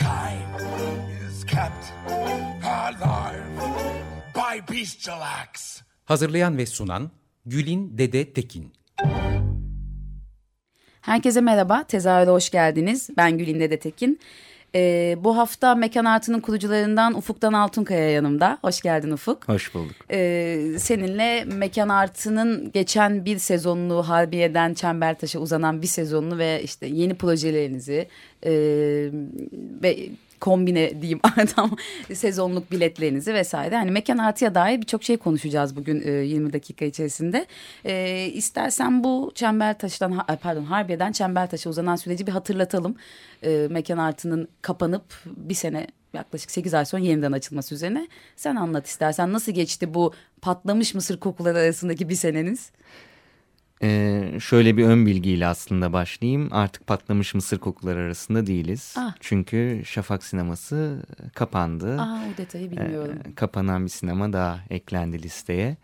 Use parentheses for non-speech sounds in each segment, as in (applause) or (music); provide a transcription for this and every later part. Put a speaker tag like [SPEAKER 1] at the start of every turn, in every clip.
[SPEAKER 1] Mankind is kept alive by bestial acts.
[SPEAKER 2] Hazırlayan ve sunan Gülin Dede Tekin.
[SPEAKER 3] Herkese merhaba, tezahüre hoş geldiniz. Ben Gülin Dede Tekin. Ee, bu hafta Mekan Artı'nın kurucularından Ufuk'tan Altunkaya yanımda. Hoş geldin Ufuk.
[SPEAKER 4] Hoş bulduk.
[SPEAKER 3] Ee, seninle Mekan Artı'nın geçen bir sezonunu Harbiye'den Çembertaş'a uzanan bir sezonunu ve işte yeni projelerinizi e, ve kombine diyeyim (laughs) tam sezonluk biletlerinizi vesaire. Hani mekan artıya dair birçok şey konuşacağız bugün e, 20 dakika içerisinde. E, istersen bu Çembertaş'tan pardon Harbiye'den Çembertaş'a uzanan süreci bir hatırlatalım. E, mekan artının kapanıp bir sene yaklaşık 8 ay sonra yeniden açılması üzerine. Sen anlat istersen nasıl geçti bu patlamış mısır kokuları arasındaki bir seneniz?
[SPEAKER 4] Ee, şöyle bir ön bilgiyle aslında başlayayım. Artık patlamış mısır kokuları arasında değiliz.
[SPEAKER 3] Ah.
[SPEAKER 4] Çünkü Şafak Sineması kapandı.
[SPEAKER 3] Aa o detayı bilmiyorum.
[SPEAKER 4] Ee, kapanan bir sinema daha eklendi listeye.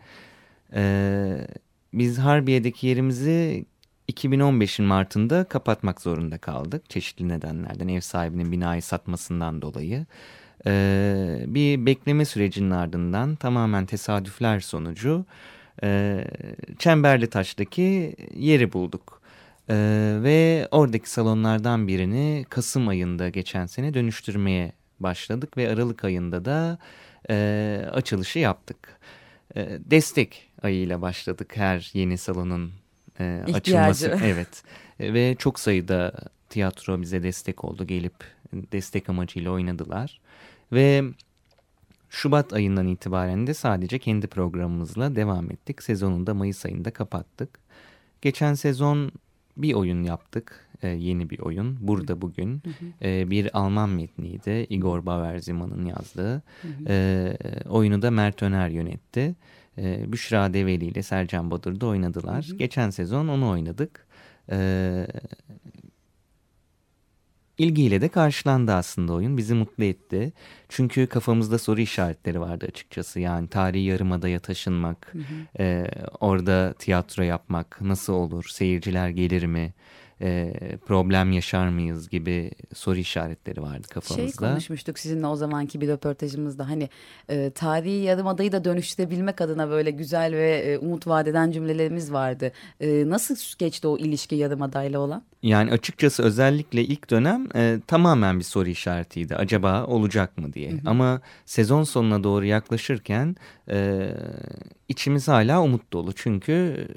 [SPEAKER 4] Ee, biz Harbiye'deki yerimizi 2015'in Mart'ında kapatmak zorunda kaldık. Çeşitli nedenlerden ev sahibinin binayı satmasından dolayı. Ee, bir bekleme sürecinin ardından tamamen tesadüfler sonucu e, Çemberli Taş'taki yeri bulduk. E, ve oradaki salonlardan birini Kasım ayında geçen sene dönüştürmeye başladık ve Aralık ayında da e, açılışı yaptık. E, destek ayıyla başladık her yeni salonun e, açılması. (laughs) Evet e, ve çok sayıda tiyatro bize destek oldu gelip destek amacıyla oynadılar. Ve Şubat ayından itibaren de sadece kendi programımızla devam ettik. Sezonunu da Mayıs ayında kapattık. Geçen sezon bir oyun yaptık. E, yeni bir oyun. Burada Bugün. E, bir Alman metniydi. Igor Baverziman'ın yazdığı. E, oyunu da Mert Öner yönetti. E, Büşra Develi ile Sercan Badur da oynadılar. Geçen sezon onu oynadık. E, İlgiyle de karşılandı aslında oyun. Bizi mutlu etti. Çünkü kafamızda soru işaretleri vardı açıkçası. Yani tarihi yarımadaya taşınmak, hı hı. E, orada tiyatro yapmak nasıl olur? Seyirciler gelir mi? E, problem yaşar mıyız gibi soru işaretleri vardı kafamızda.
[SPEAKER 3] Şey konuşmuştuk sizinle o zamanki bir röportajımızda hani e, tarihi yarımadayı da dönüştürebilmek adına böyle güzel ve e, umut vadeden cümlelerimiz vardı. E, nasıl geçti o ilişki yarımadayla olan?
[SPEAKER 4] Yani açıkçası özellikle ilk dönem e, tamamen bir soru işaretiydi. Acaba olacak mı diye. Hı hı. Ama sezon sonuna doğru yaklaşırken e, içimiz hala umut dolu. Çünkü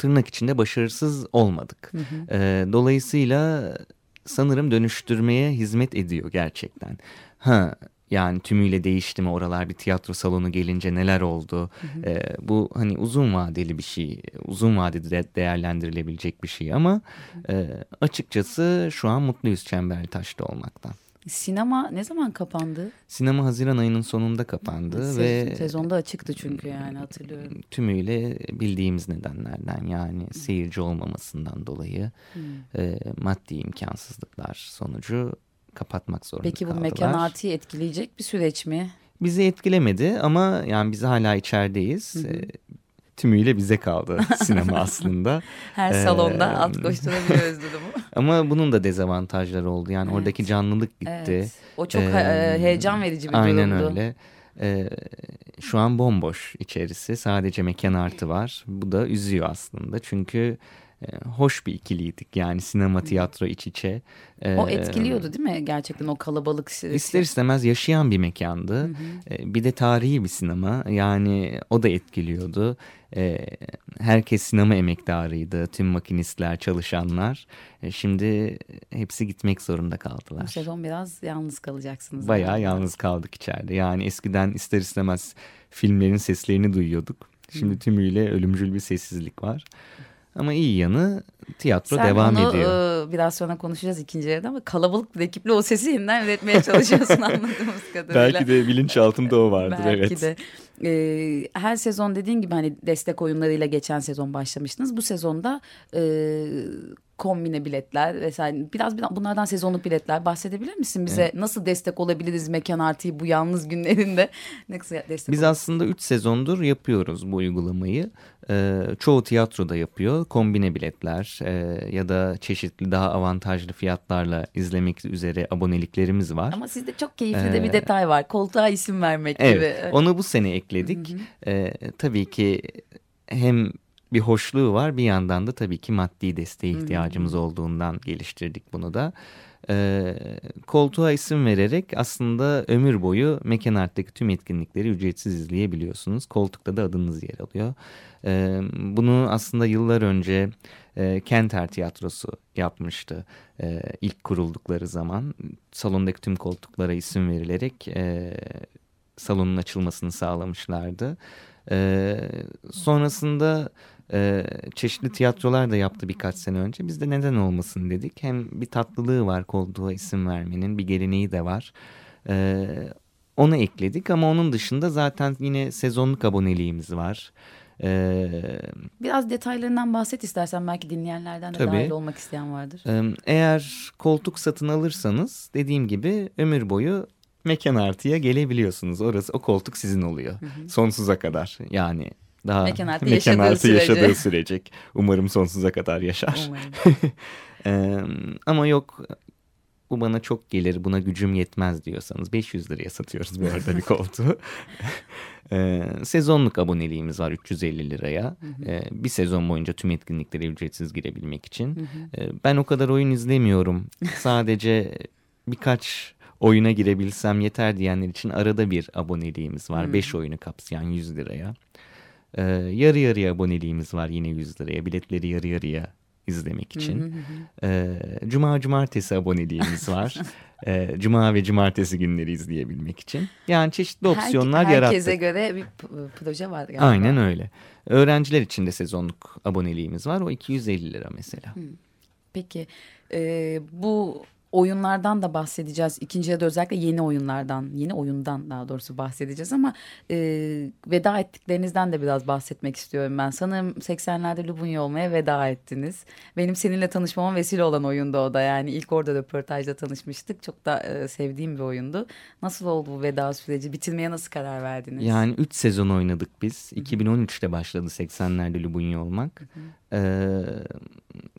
[SPEAKER 4] tırnak içinde başarısız olmadık. Hı hı. E, dolayısıyla sanırım dönüştürmeye hizmet ediyor gerçekten. Ha yani tümüyle değişti mi oralar bir tiyatro salonu gelince neler oldu? Hı hı. E, bu hani uzun vadeli bir şey, uzun vadede de değerlendirilebilecek bir şey ama e, açıkçası şu an mutluyuz Çemberli Taş'ta olmaktan.
[SPEAKER 3] Sinema ne zaman kapandı?
[SPEAKER 4] Sinema Haziran ayının sonunda kapandı
[SPEAKER 3] Se
[SPEAKER 4] ve
[SPEAKER 3] sezonda açıktı çünkü yani hatırlıyorum.
[SPEAKER 4] Tümüyle bildiğimiz nedenlerden yani hmm. seyirci olmamasından dolayı hmm. e, maddi imkansızlıklar sonucu kapatmak zorunda
[SPEAKER 3] Peki bu
[SPEAKER 4] kaldılar.
[SPEAKER 3] mekan artıyı etkileyecek bir süreç mi?
[SPEAKER 4] Bizi etkilemedi ama yani biz hala içerideyiz. Hı hı. E, tümüyle bize kaldı (laughs) sinema aslında.
[SPEAKER 3] Her salonda ee, alt koşturabiliyoruz durumu.
[SPEAKER 4] Ama bunun da dezavantajları oldu. Yani evet. oradaki canlılık gitti. Evet.
[SPEAKER 3] O çok ee, heyecan verici bir
[SPEAKER 4] aynen
[SPEAKER 3] durumdu.
[SPEAKER 4] Aynen öyle. Ee, şu an bomboş içerisi. Sadece mekan artı var. Bu da üzüyor aslında. Çünkü hoş bir ikiliydik yani sinema tiyatro iç içe.
[SPEAKER 3] O etkiliyordu değil mi gerçekten o kalabalık?
[SPEAKER 4] İster istemez yaşayan bir mekandı. Hı hı. Bir de tarihi bir sinema yani o da etkiliyordu. Herkes sinema emektarıydı tüm makinistler çalışanlar. Şimdi hepsi gitmek zorunda kaldılar.
[SPEAKER 3] Bu sezon biraz yalnız kalacaksınız.
[SPEAKER 4] Bayağı yani. yalnız kaldık içeride yani eskiden ister istemez filmlerin seslerini duyuyorduk. Şimdi tümüyle ölümcül bir sessizlik var. Ama iyi yanı tiyatro
[SPEAKER 3] Sen
[SPEAKER 4] devam
[SPEAKER 3] onu
[SPEAKER 4] ediyor.
[SPEAKER 3] e, biraz sonra konuşacağız ikinci yarıda ama kalabalık bir ekiple o sesi yeniden üretmeye çalışıyorsun (laughs) anladığımız kadarıyla.
[SPEAKER 4] de bilinçaltında o
[SPEAKER 3] Belki de. Ee, her sezon dediğin gibi hani destek oyunlarıyla geçen sezon başlamıştınız. Bu sezonda e, kombine biletler vesaire biraz, bunlardan sezonluk biletler bahsedebilir misin bize?
[SPEAKER 4] Evet.
[SPEAKER 3] Nasıl destek olabiliriz mekan artıyı bu yalnız günlerinde? (laughs) Nasıl destek
[SPEAKER 4] Biz aslında 3 sezondur yapıyoruz bu uygulamayı. Ee, çoğu tiyatroda yapıyor. Kombine biletler e, ya da çeşitli daha avantajlı fiyatlarla izlemek üzere aboneliklerimiz var.
[SPEAKER 3] Ama sizde çok keyifli de bir
[SPEAKER 4] Ee,
[SPEAKER 3] detay var. Koltuğa isim vermek
[SPEAKER 4] Evet,
[SPEAKER 3] gibi.
[SPEAKER 4] onu bu sene ekledik. Ee, tabii ki hem bir hoşluğu var bir yandan da tabii ki maddi desteğe ihtiyacımız olduğundan geliştirdik bunu da. Ee, koltuğa isim vererek aslında ömür boyu Mekan Art'taki tüm etkinlikleri ücretsiz izleyebiliyorsunuz. Koltukta da adınız yer alıyor. Ee, bunu aslında yıllar önce e, Kenter Tiyatrosu yapmıştı. Ee, ilk kuruldukları zaman salondaki tüm koltuklara isim verilerek e, salonun açılmasını sağlamışlardı. Ee, sonrasında e, çeşitli tiyatrolar da yaptı birkaç sene önce. Biz de neden olmasın dedik. Hem bir tatlılığı var koltuğa isim vermenin bir geleneği de var. Ee, onu ekledik ama onun dışında zaten yine sezonluk aboneliğimiz var. Ee,
[SPEAKER 3] Biraz detaylarından bahset istersen belki dinleyenlerden de
[SPEAKER 4] Tabii.
[SPEAKER 3] dahil olmak isteyen vardır.
[SPEAKER 4] e, eğer koltuk satın alırsanız dediğim gibi ömür boyu mekan artıya gelebiliyorsunuz. Orası o koltuk sizin oluyor. Sonsuza kadar yani daha
[SPEAKER 3] Mekan artı
[SPEAKER 4] mekan
[SPEAKER 3] yaşadığı
[SPEAKER 4] artı
[SPEAKER 3] sürece.
[SPEAKER 4] yaşadığı sürecek. Umarım sonsuza kadar yaşar.
[SPEAKER 3] Umarım. (laughs)
[SPEAKER 4] Ee, ama yok bu bana çok gelir buna gücüm yetmez diyorsanız 500 liraya satıyoruz bu arada bir koltuğu. (laughs) Ee, sezonluk aboneliğimiz var 350 liraya. Ee, bir sezon boyunca tüm etkinliklere ücretsiz girebilmek için. Ee, ben o kadar oyun izlemiyorum. Sadece birkaç oyuna girebilsem yeter diyenler için arada bir aboneliğimiz var. 5 oyunu kapsayan 100 liraya. Ee, yarı yarıya aboneliğimiz var yine 100 liraya. Biletleri yarı yarıya izlemek için. Ee, Cuma cumartesi aboneliğimiz var. (laughs) Ee, Cuma ve cumartesi günleri izleyebilmek için. Yani çeşitli opsiyonlar
[SPEAKER 3] Her, herkese
[SPEAKER 4] yarattık.
[SPEAKER 3] göre bir proje var galiba.
[SPEAKER 4] Aynen öyle. Öğrenciler için de sezonluk aboneliğimiz var. O 250 lira mesela.
[SPEAKER 3] Peki e, bu oyunlardan da bahsedeceğiz. İkinci ya da özellikle yeni oyunlardan, yeni oyundan daha doğrusu bahsedeceğiz ama e, veda ettiklerinizden de biraz bahsetmek istiyorum ben. Sanırım 80'lerde Lubunya olmaya veda ettiniz. Benim seninle tanışmama vesile olan oyundu o da. Yani ilk orada röportajda tanışmıştık. Çok da e, sevdiğim bir oyundu. Nasıl oldu bu veda süreci? Bitirmeye nasıl karar verdiniz?
[SPEAKER 4] Yani 3 sezon oynadık biz. 2013'te başladı 80'lerde Lubunya olmak. Ee,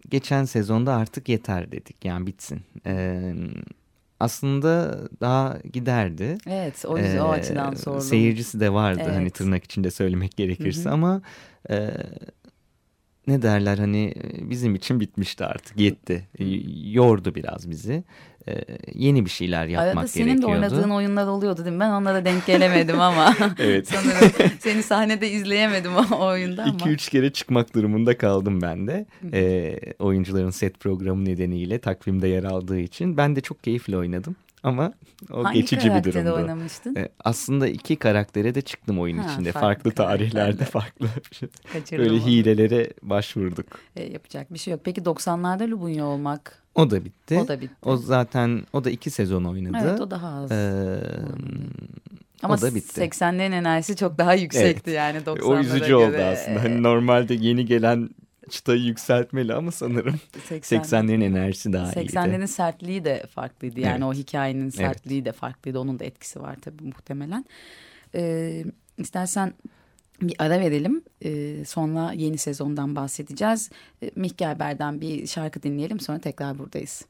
[SPEAKER 4] geçen sezonda artık yeter dedik. Yani bitsin. Ee, aslında daha giderdi.
[SPEAKER 3] Evet o, yüzden, o
[SPEAKER 4] Ee,
[SPEAKER 3] açıdan sordum.
[SPEAKER 4] Seyircisi de vardı hani
[SPEAKER 3] Evet.
[SPEAKER 4] tırnak içinde söylemek gerekirse ama e, ne derler hani bizim için bitmişti artık yetti. Yordu biraz bizi. E, yeni bir şeyler yapmak
[SPEAKER 3] Arada senin
[SPEAKER 4] gerekiyordu.
[SPEAKER 3] de oynadığın oyunlar oluyordu değil mi? Ben onlara denk gelemedim ama. (laughs)
[SPEAKER 4] Evet. (laughs)
[SPEAKER 3] Sanırım seni sahnede izleyemedim o oyunda ama.
[SPEAKER 4] 2-3 kere çıkmak durumunda kaldım ben de. E, oyuncuların set programı nedeniyle takvimde yer aldığı için. Ben de çok keyifli oynadım. Ama o
[SPEAKER 3] Hangi
[SPEAKER 4] geçici bir durumdu.
[SPEAKER 3] oynamıştın?
[SPEAKER 4] E, aslında iki karaktere de çıktım oyun
[SPEAKER 3] Ha,
[SPEAKER 4] içinde.
[SPEAKER 3] farklı
[SPEAKER 4] Farklı, tarihlerde (laughs) farklı
[SPEAKER 3] Kaçırdım
[SPEAKER 4] böyle
[SPEAKER 3] onu.
[SPEAKER 4] hilelere başvurduk.
[SPEAKER 3] E, yapacak bir şey yok. Peki 90'larda Lubunya olmak.
[SPEAKER 4] O da bitti.
[SPEAKER 3] O da bitti.
[SPEAKER 4] O zaten o da iki sezon oynadı.
[SPEAKER 3] Evet o daha az.
[SPEAKER 4] Ee,
[SPEAKER 3] Ama
[SPEAKER 4] o da bitti.
[SPEAKER 3] 80'lerin enerjisi çok daha yüksekti yani 90'lara
[SPEAKER 4] o üzücü
[SPEAKER 3] göre.
[SPEAKER 4] oldu aslında. Hani normalde yeni gelen çıtayı yükseltmeli ama sanırım
[SPEAKER 3] 80
[SPEAKER 4] 80'lerin enerjisi daha iyiydi.
[SPEAKER 3] 80'lerin sertliği de farklıydı. Yani
[SPEAKER 4] Evet.
[SPEAKER 3] o hikayenin sertliği de farklıydı. Onun da etkisi var tabii muhtemelen. Ee, istersen bir ara verelim. Ee, sonra yeni sezondan bahsedeceğiz. Ee, Mihgerber'den bir şarkı dinleyelim. Sonra tekrar buradayız.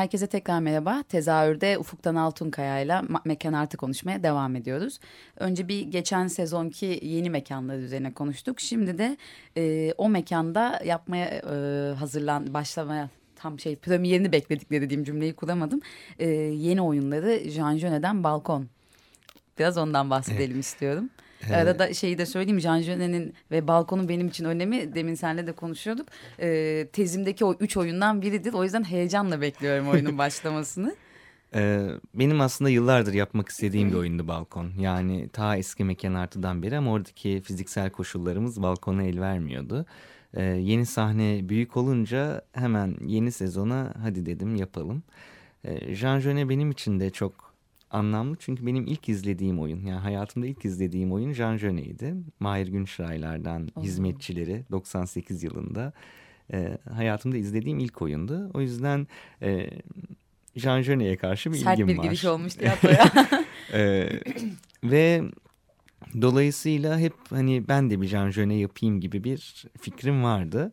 [SPEAKER 3] Herkese tekrar merhaba. Tezahürde Ufuktan Altunkaya ile mekan artı konuşmaya devam ediyoruz. Önce bir geçen sezonki yeni mekanlar üzerine konuştuk. Şimdi de e, o mekanda yapmaya e, hazırlan, başlamaya tam şey premierini bekledikleri dediğim cümleyi kuramadım. E, yeni oyunları Jean Genet'den Balkon. Biraz ondan bahsedelim evet. istiyorum. Evet. Arada şeyi de söyleyeyim Jean Genet'in ve Balkon'un benim için önemi demin senle de konuşuyorduk. E, tezimdeki o üç oyundan biridir. O yüzden heyecanla bekliyorum oyunun (laughs) başlamasını.
[SPEAKER 4] Ee, benim aslında yıllardır yapmak istediğim bir oyundu balkon. Yani ta eski mekan artıdan beri ama oradaki fiziksel koşullarımız balkona el vermiyordu. Ee, yeni sahne büyük olunca hemen yeni sezona hadi dedim yapalım. Ee, Jean Genet benim için de çok anlamlı çünkü benim ilk izlediğim oyun yani hayatımda ilk izlediğim oyun Jean Genet'ydi. Mahir Günşiraylar'dan Hizmetçileri 98 yılında e, hayatımda izlediğim ilk oyundu. O yüzden e, Jean Genet'e karşı bir
[SPEAKER 3] Sert
[SPEAKER 4] ilgim
[SPEAKER 3] bir
[SPEAKER 4] var.
[SPEAKER 3] Sert bir giriş olmuş tiyatroya. (laughs)
[SPEAKER 4] e, ve dolayısıyla hep hani ben de bir Jean Genet yapayım gibi bir fikrim vardı.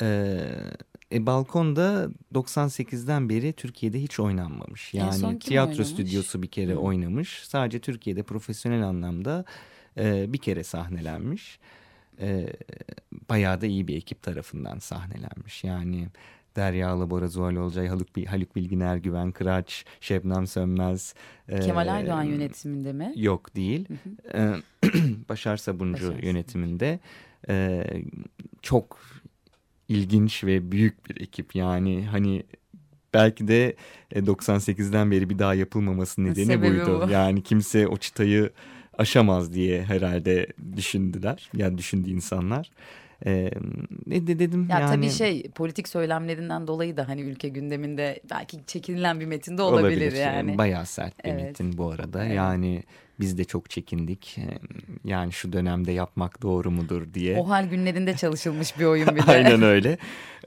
[SPEAKER 4] Evet e, Balkon'da 98'den beri Türkiye'de hiç oynanmamış. Yani tiyatro oynamış? stüdyosu bir kere Hı. oynamış. Sadece Türkiye'de profesyonel anlamda e, bir kere sahnelenmiş. E, bayağı da iyi bir ekip tarafından sahnelenmiş. Yani Derya Alabora, Zuhal Olcay, Haluk, Haluk Bilginer, Güven Kıraç, Şebnem Sönmez.
[SPEAKER 3] E, Kemal Aydoğan yönetiminde mi?
[SPEAKER 4] Yok değil. Hı hı. E, (clears throat) Başar Sabuncu Başar yönetiminde. E, çok ilginç ve büyük bir ekip yani hani belki de 98'den e, beri bir daha yapılmaması nedeni Sebebi buydu. Bu. Yani kimse o çıtayı aşamaz diye herhalde düşündüler. Ya yani düşündü insanlar. Ee, ne de dedim
[SPEAKER 3] ya
[SPEAKER 4] yani.
[SPEAKER 3] Tabii şey politik söylemlerinden dolayı da hani ülke gündeminde belki çekinilen bir metinde olabilir, olabilir. yani.
[SPEAKER 4] Bayağı sert bir evet. metin bu arada. Evet. Yani biz de çok çekindik. Yani şu dönemde yapmak doğru mudur diye.
[SPEAKER 3] O hal günlerinde çalışılmış bir oyun bir de. (laughs)
[SPEAKER 4] Aynen (laughs) öyle.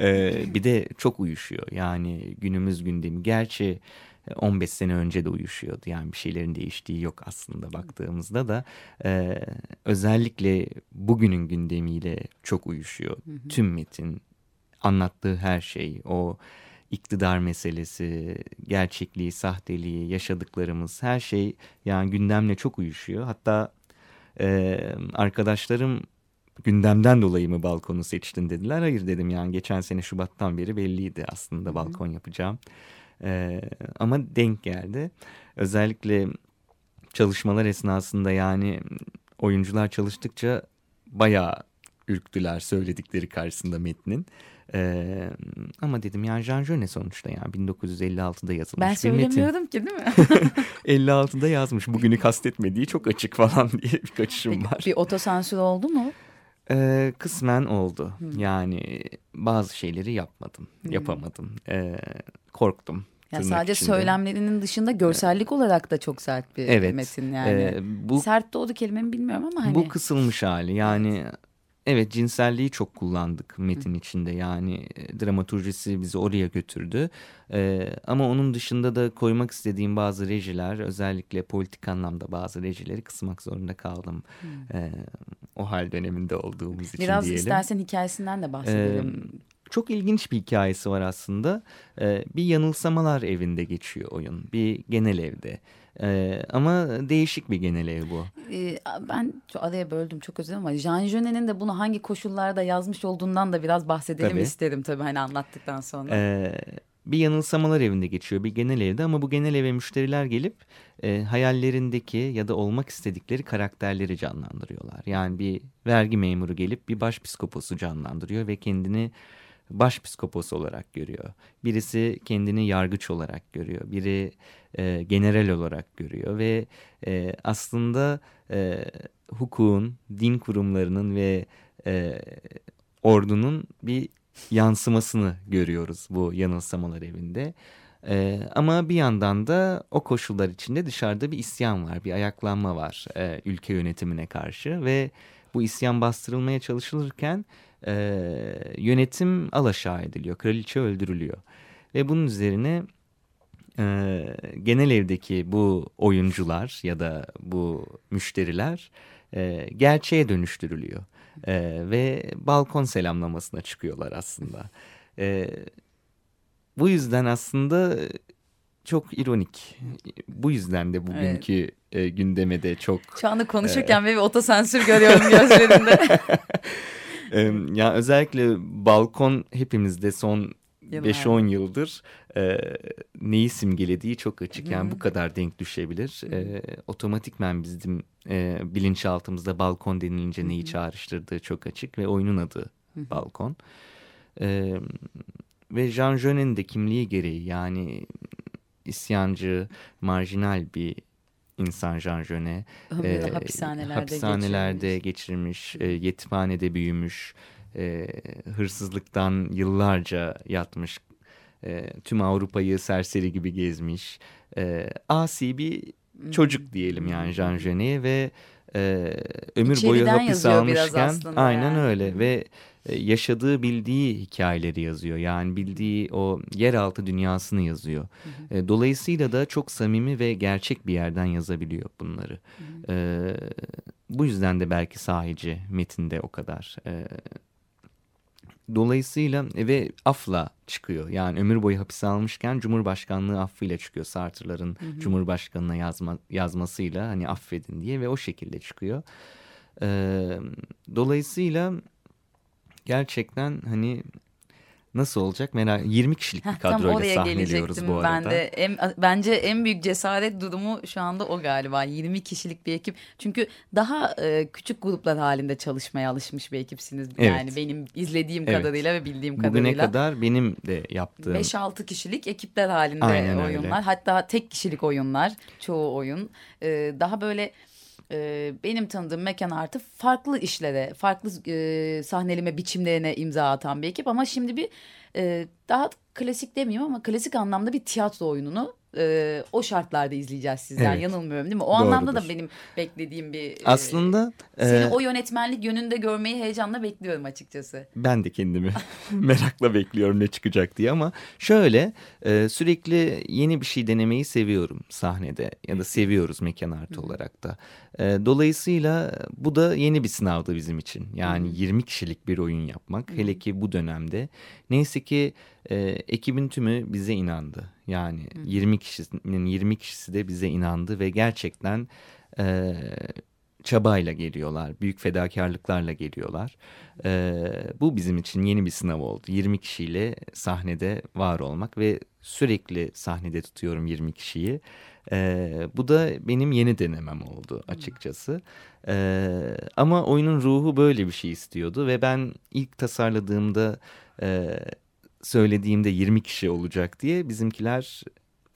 [SPEAKER 4] Ee, bir de çok uyuşuyor. Yani günümüz gündemi. Gerçi 15 sene önce de uyuşuyordu. Yani bir şeylerin değiştiği yok aslında baktığımızda da. E, özellikle bugünün gündemiyle çok uyuşuyor. Hı hı. Tüm metin, anlattığı her şey, o iktidar meselesi, gerçekliği, sahteliği, yaşadıklarımız her şey yani gündemle çok uyuşuyor. Hatta e, arkadaşlarım gündemden dolayı mı balkonu seçtin dediler. Hayır dedim yani geçen sene Şubat'tan beri belliydi aslında Hı -hı. E, ama denk geldi. Özellikle çalışmalar esnasında yani oyuncular çalıştıkça bayağı ürktüler söyledikleri karşısında metnin. Ee, ama dedim yani Jean Genet sonuçta yani 1956'da yazılmış
[SPEAKER 3] ben söylemiyordum ki değil mi? (laughs) (laughs)
[SPEAKER 4] 56'da yazmış bugünü kastetmediği çok açık falan (laughs) diye bir kaçışım var.
[SPEAKER 3] Bir otosansür oldu mu?
[SPEAKER 4] Ee, kısmen oldu. Hmm. Yani bazı şeyleri yapmadım, hmm. yapamadım. Ee, korktum.
[SPEAKER 3] Yani sadece içinde. söylemlerinin dışında görsellik evet. olarak da çok sert bir evet. metin yani. Ee, bu, sert de oldu kelimemi bilmiyorum ama hani.
[SPEAKER 4] Bu kısılmış hali yani evet. Evet cinselliği çok kullandık metin içinde yani e, dramaturjisi bizi oraya götürdü. Ee, ama onun dışında da koymak istediğim bazı rejiler özellikle politik anlamda bazı rejileri kısmak zorunda kaldım. Ee, o hal döneminde olduğumuz için
[SPEAKER 3] Biraz
[SPEAKER 4] diyelim.
[SPEAKER 3] Biraz istersen hikayesinden de bahsedelim.
[SPEAKER 4] Ee, çok ilginç bir hikayesi var aslında. Ee, bir yanılsamalar evinde geçiyor oyun. Bir genel evde. Ee, ama değişik bir genel ev bu.
[SPEAKER 3] Ee, ben şu araya böldüm çok özür dilerim ama Jean Genet'in de bunu hangi koşullarda yazmış olduğundan da biraz bahsedelim tabii. isterim tabii hani anlattıktan sonra.
[SPEAKER 4] Ee, bir yanılsamalar evinde geçiyor bir genel evde ama bu genel eve müşteriler gelip e, hayallerindeki ya da olmak istedikleri karakterleri canlandırıyorlar. Yani bir vergi memuru gelip bir başpiskoposu canlandırıyor ve kendini başpiskopos olarak görüyor. Birisi kendini yargıç olarak görüyor. Biri e, general olarak görüyor ve e, aslında e, hukukun, din kurumlarının ve e, ordunun bir yansımasını görüyoruz bu yanılsamalar evinde. Ee, ama bir yandan da o koşullar içinde dışarıda bir isyan var, bir ayaklanma var e, ülke yönetimine karşı ve bu isyan bastırılmaya çalışılırken e, yönetim alaşağı ediliyor, kraliçe öldürülüyor ve bunun üzerine e, genel evdeki bu oyuncular ya da bu müşteriler e, gerçeğe dönüştürülüyor e, ve balkon selamlamasına çıkıyorlar aslında. E, bu yüzden aslında çok ironik. Bu yüzden de bugünkü e, gündeme de çok...
[SPEAKER 3] Şu anda konuşurken bir otosensür görüyorum gözlerinde. (laughs)
[SPEAKER 4] e, ya özellikle balkon hepimizde son 5-10 yıldır e, neyi simgelediği çok açık. Yani bu kadar denk düşebilir. E, otomatikmen bizim e, bilinçaltımızda balkon denilince neyi çağrıştırdığı çok açık ve oyunun adı balkon. E, ve Jean Genet'in de kimliği gereği yani isyancı, marjinal bir insan Jean Genet.
[SPEAKER 3] E, hapishanelerde,
[SPEAKER 4] hapishanelerde geçirmiş, e, yetimhanede büyümüş, e, hırsızlıktan yıllarca yatmış, e, tüm Avrupa'yı serseri gibi gezmiş, e, asi bir çocuk diyelim yani Jean Genet ve e, ömür
[SPEAKER 3] İçeriden
[SPEAKER 4] boyu hapis almışken aynen
[SPEAKER 3] yani.
[SPEAKER 4] öyle ve yaşadığı bildiği hikayeleri yazıyor. Yani bildiği o yeraltı dünyasını yazıyor. Hı hı. Dolayısıyla da çok samimi ve gerçek bir yerden yazabiliyor bunları. Hı hı. E, bu yüzden de belki sahici metinde o kadar. E, dolayısıyla ve afla çıkıyor. Yani ömür boyu hapis almışken Cumhurbaşkanlığı affıyla çıkıyor. Sartırların hı hı. Cumhurbaşkanına yazma, yazmasıyla hani affedin diye ve o şekilde çıkıyor. E, dolayısıyla gerçekten hani nasıl olacak merak 20 kişilik bir kadroyla sahneliyoruz bu arada.
[SPEAKER 3] Ben de en, bence en büyük cesaret durumu şu anda o galiba 20 kişilik bir ekip. Çünkü daha e, küçük gruplar halinde çalışmaya alışmış bir ekipsiniz. Evet. Yani benim izlediğim evet. kadarıyla ve bildiğim
[SPEAKER 4] Bugüne
[SPEAKER 3] kadarıyla.
[SPEAKER 4] Bugüne kadar benim de yaptığım
[SPEAKER 3] 5-6 kişilik ekipler halinde
[SPEAKER 4] Aynen
[SPEAKER 3] oyunlar.
[SPEAKER 4] Öyle.
[SPEAKER 3] Hatta tek kişilik oyunlar çoğu oyun. E, daha böyle benim tanıdığım mekan artı farklı işlere, farklı e, sahneleme biçimlerine imza atan bir ekip. Ama şimdi bir e, daha klasik demeyeyim ama klasik anlamda bir tiyatro oyununu e, o şartlarda izleyeceğiz sizden. Evet. Yanılmıyorum değil mi? O Doğrudur. anlamda da benim beklediğim bir...
[SPEAKER 4] Aslında...
[SPEAKER 3] E, seni e, o yönetmenlik yönünde görmeyi heyecanla bekliyorum açıkçası.
[SPEAKER 4] Ben de kendimi (laughs) merakla bekliyorum ne çıkacak diye ama şöyle e, sürekli yeni bir şey denemeyi seviyorum sahnede ya da seviyoruz mekan artı olarak da. E, dolayısıyla bu da yeni bir sınavdı bizim için. Yani 20 kişilik bir oyun yapmak hele ki bu dönemde. Neyse ki e, ekibin tümü bize inandı. Yani Hı. 20 kişinin 20 kişisi de bize inandı ve gerçekten e, çabayla geliyorlar. Büyük fedakarlıklarla geliyorlar. E, bu bizim için yeni bir sınav oldu. 20 kişiyle sahnede var olmak ve sürekli sahnede tutuyorum 20 kişiyi. E, bu da benim yeni denemem oldu açıkçası. E, ama oyunun ruhu böyle bir şey istiyordu ve ben ilk tasarladığımda... E, söylediğimde 20 kişi olacak diye bizimkiler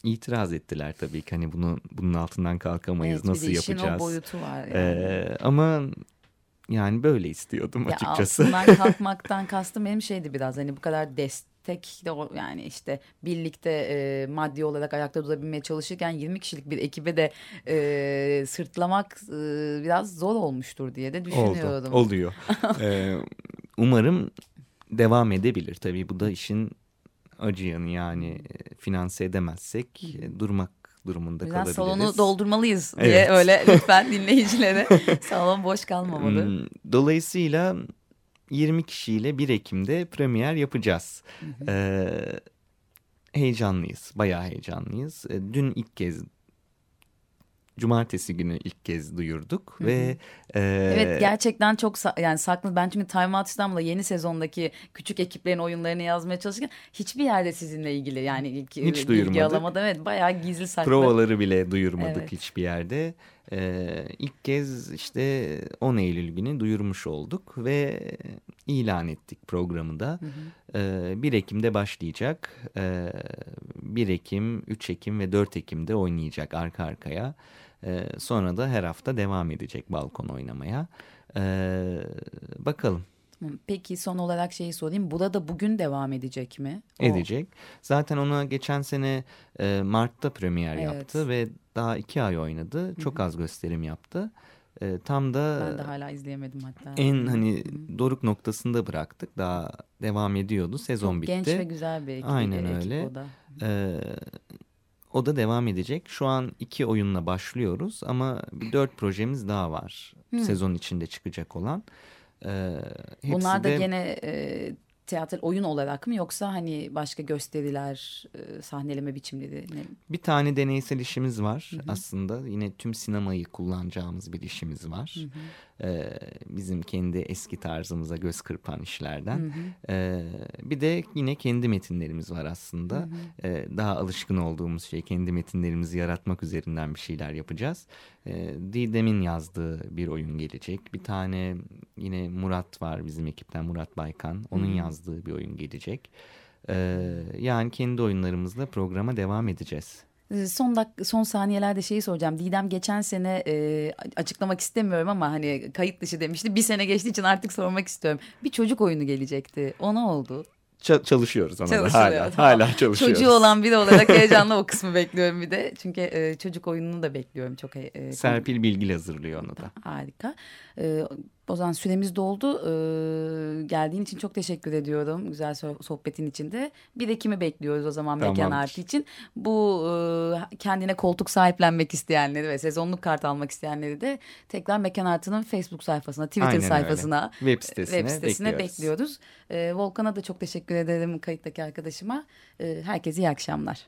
[SPEAKER 4] itiraz ettiler tabii ki hani bunu bunun altından kalkamayız
[SPEAKER 3] evet,
[SPEAKER 4] nasıl yapacağız.
[SPEAKER 3] o boyutu var yani.
[SPEAKER 4] Ee, ama yani böyle istiyordum
[SPEAKER 3] ya
[SPEAKER 4] açıkçası.
[SPEAKER 3] Altından (laughs) kalkmaktan kastım benim şeydi biraz hani bu kadar destek de yani işte birlikte e, maddi olarak ayakta durabilmeye çalışırken 20 kişilik bir ekibe de e, sırtlamak e, biraz zor olmuştur diye de düşünüyordum.
[SPEAKER 4] Oldu, oluyor. (laughs) ee, umarım devam edebilir. Tabii bu da işin acı yanı yani e, finanse edemezsek e, durmak durumunda
[SPEAKER 3] Biraz
[SPEAKER 4] kalabiliriz.
[SPEAKER 3] salonu doldurmalıyız (laughs) diye evet. öyle (laughs) lütfen dinleyicilere (laughs) salon boş kalmamalı.
[SPEAKER 4] Hmm, dolayısıyla 20 kişiyle 1 Ekim'de premier yapacağız. Ee, heyecanlıyız, bayağı heyecanlıyız. E, dün ilk kez cumartesi günü ilk kez duyurduk Hı -hı. ve
[SPEAKER 3] e... evet gerçekten çok sa yani saklı ben çünkü Time Out İstanbul'da yeni sezondaki küçük ekiplerin oyunlarını yazmaya çalışırken hiçbir yerde sizinle ilgili yani ilk
[SPEAKER 4] hiç bilgi
[SPEAKER 3] alamadım evet bayağı gizli saklı
[SPEAKER 4] provaları bile duyurmadık evet. hiçbir yerde ee, ilk kez işte 10 Eylül günü duyurmuş olduk ve ilan ettik programı da. Hı hı. Ee, 1 Ekim'de başlayacak. Ee, 1 Ekim, 3 Ekim ve 4 Ekim'de oynayacak arka arkaya. Ee, sonra da her hafta devam edecek balkon oynamaya. Ee, bakalım.
[SPEAKER 3] Peki son olarak şeyi sorayım. Bu da bugün devam edecek mi?
[SPEAKER 4] O... Edecek. Zaten ona geçen sene e, Mart'ta premier evet. yaptı ve daha iki ay oynadı. Çok Hı -hı. az gösterim yaptı. E, tam da
[SPEAKER 3] ben de hala izleyemedim hatta.
[SPEAKER 4] En hani Hı -hı. doruk noktasında bıraktık. Daha devam ediyordu. Sezon Çok bitti.
[SPEAKER 3] Genç ve güzel bir ekip.
[SPEAKER 4] Aynen
[SPEAKER 3] ekip
[SPEAKER 4] öyle.
[SPEAKER 3] O da.
[SPEAKER 4] E, o da devam edecek. Şu an iki oyunla başlıyoruz ama dört projemiz daha var. Hı. Sezon içinde çıkacak olan. Ee,
[SPEAKER 3] Bunlar da de, gene e, tiyatral oyun olarak mı yoksa hani başka gösteriler, e, sahneleme biçimleri? Ne?
[SPEAKER 4] Bir tane deneysel işimiz var hı hı. aslında. Yine tüm sinemayı kullanacağımız bir işimiz var. Hı hı. Ee, bizim kendi eski tarzımıza göz kırpan işlerden. Hı hı. Ee, bir de yine kendi metinlerimiz var aslında. Hı hı. Ee, daha alışkın olduğumuz şey kendi metinlerimizi yaratmak üzerinden bir şeyler yapacağız. Ee, Didem'in yazdığı bir oyun gelecek. Bir tane yine Murat var bizim ekipten Murat Baykan. Onun hı. yazdığı bir oyun gelecek. Ee, yani kendi oyunlarımızla programa devam edeceğiz.
[SPEAKER 3] Ee, son dak son saniyelerde şeyi soracağım. Didem geçen sene e, açıklamak istemiyorum ama hani kayıt dışı demişti. Bir sene geçtiği için artık sormak istiyorum. Bir çocuk oyunu gelecekti. O ne oldu?
[SPEAKER 4] Çalışıyoruz ona da hala, hala çalışıyoruz.
[SPEAKER 3] Çocuğu olan biri olarak (laughs) heyecanla o kısmı bekliyorum bir de. Çünkü e, çocuk oyununu da bekliyorum çok. E,
[SPEAKER 4] Serpil Bilgili hazırlıyor onu da.
[SPEAKER 3] Harika. E, o zaman süremiz doldu. Ee, geldiğin için çok teşekkür ediyorum. Güzel sohbetin içinde. Bir Ekim'i bekliyoruz o zaman Tamamdır. Mekan Artı için. Bu e, kendine koltuk sahiplenmek isteyenleri ve sezonluk kart almak isteyenleri de tekrar Mekan Artı'nın Facebook sayfasına, Twitter Aynen sayfasına,
[SPEAKER 4] öyle. web sitesine, web sitesine
[SPEAKER 3] bekliyoruz. bekliyoruz. Ee, Volkan'a da çok teşekkür ederim kayıttaki arkadaşıma. Ee, herkese iyi akşamlar.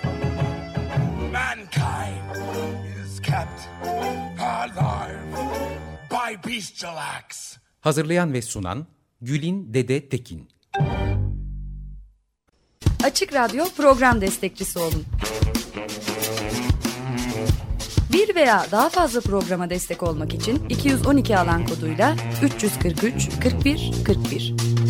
[SPEAKER 1] Kept alive by bestial.
[SPEAKER 2] Hazırlayan ve sunan Gülin Dede Tekin.
[SPEAKER 5] Açık Radyo program destekçisi olun. Bir veya daha fazla programa destek olmak için 212 alan koduyla 343 41 41.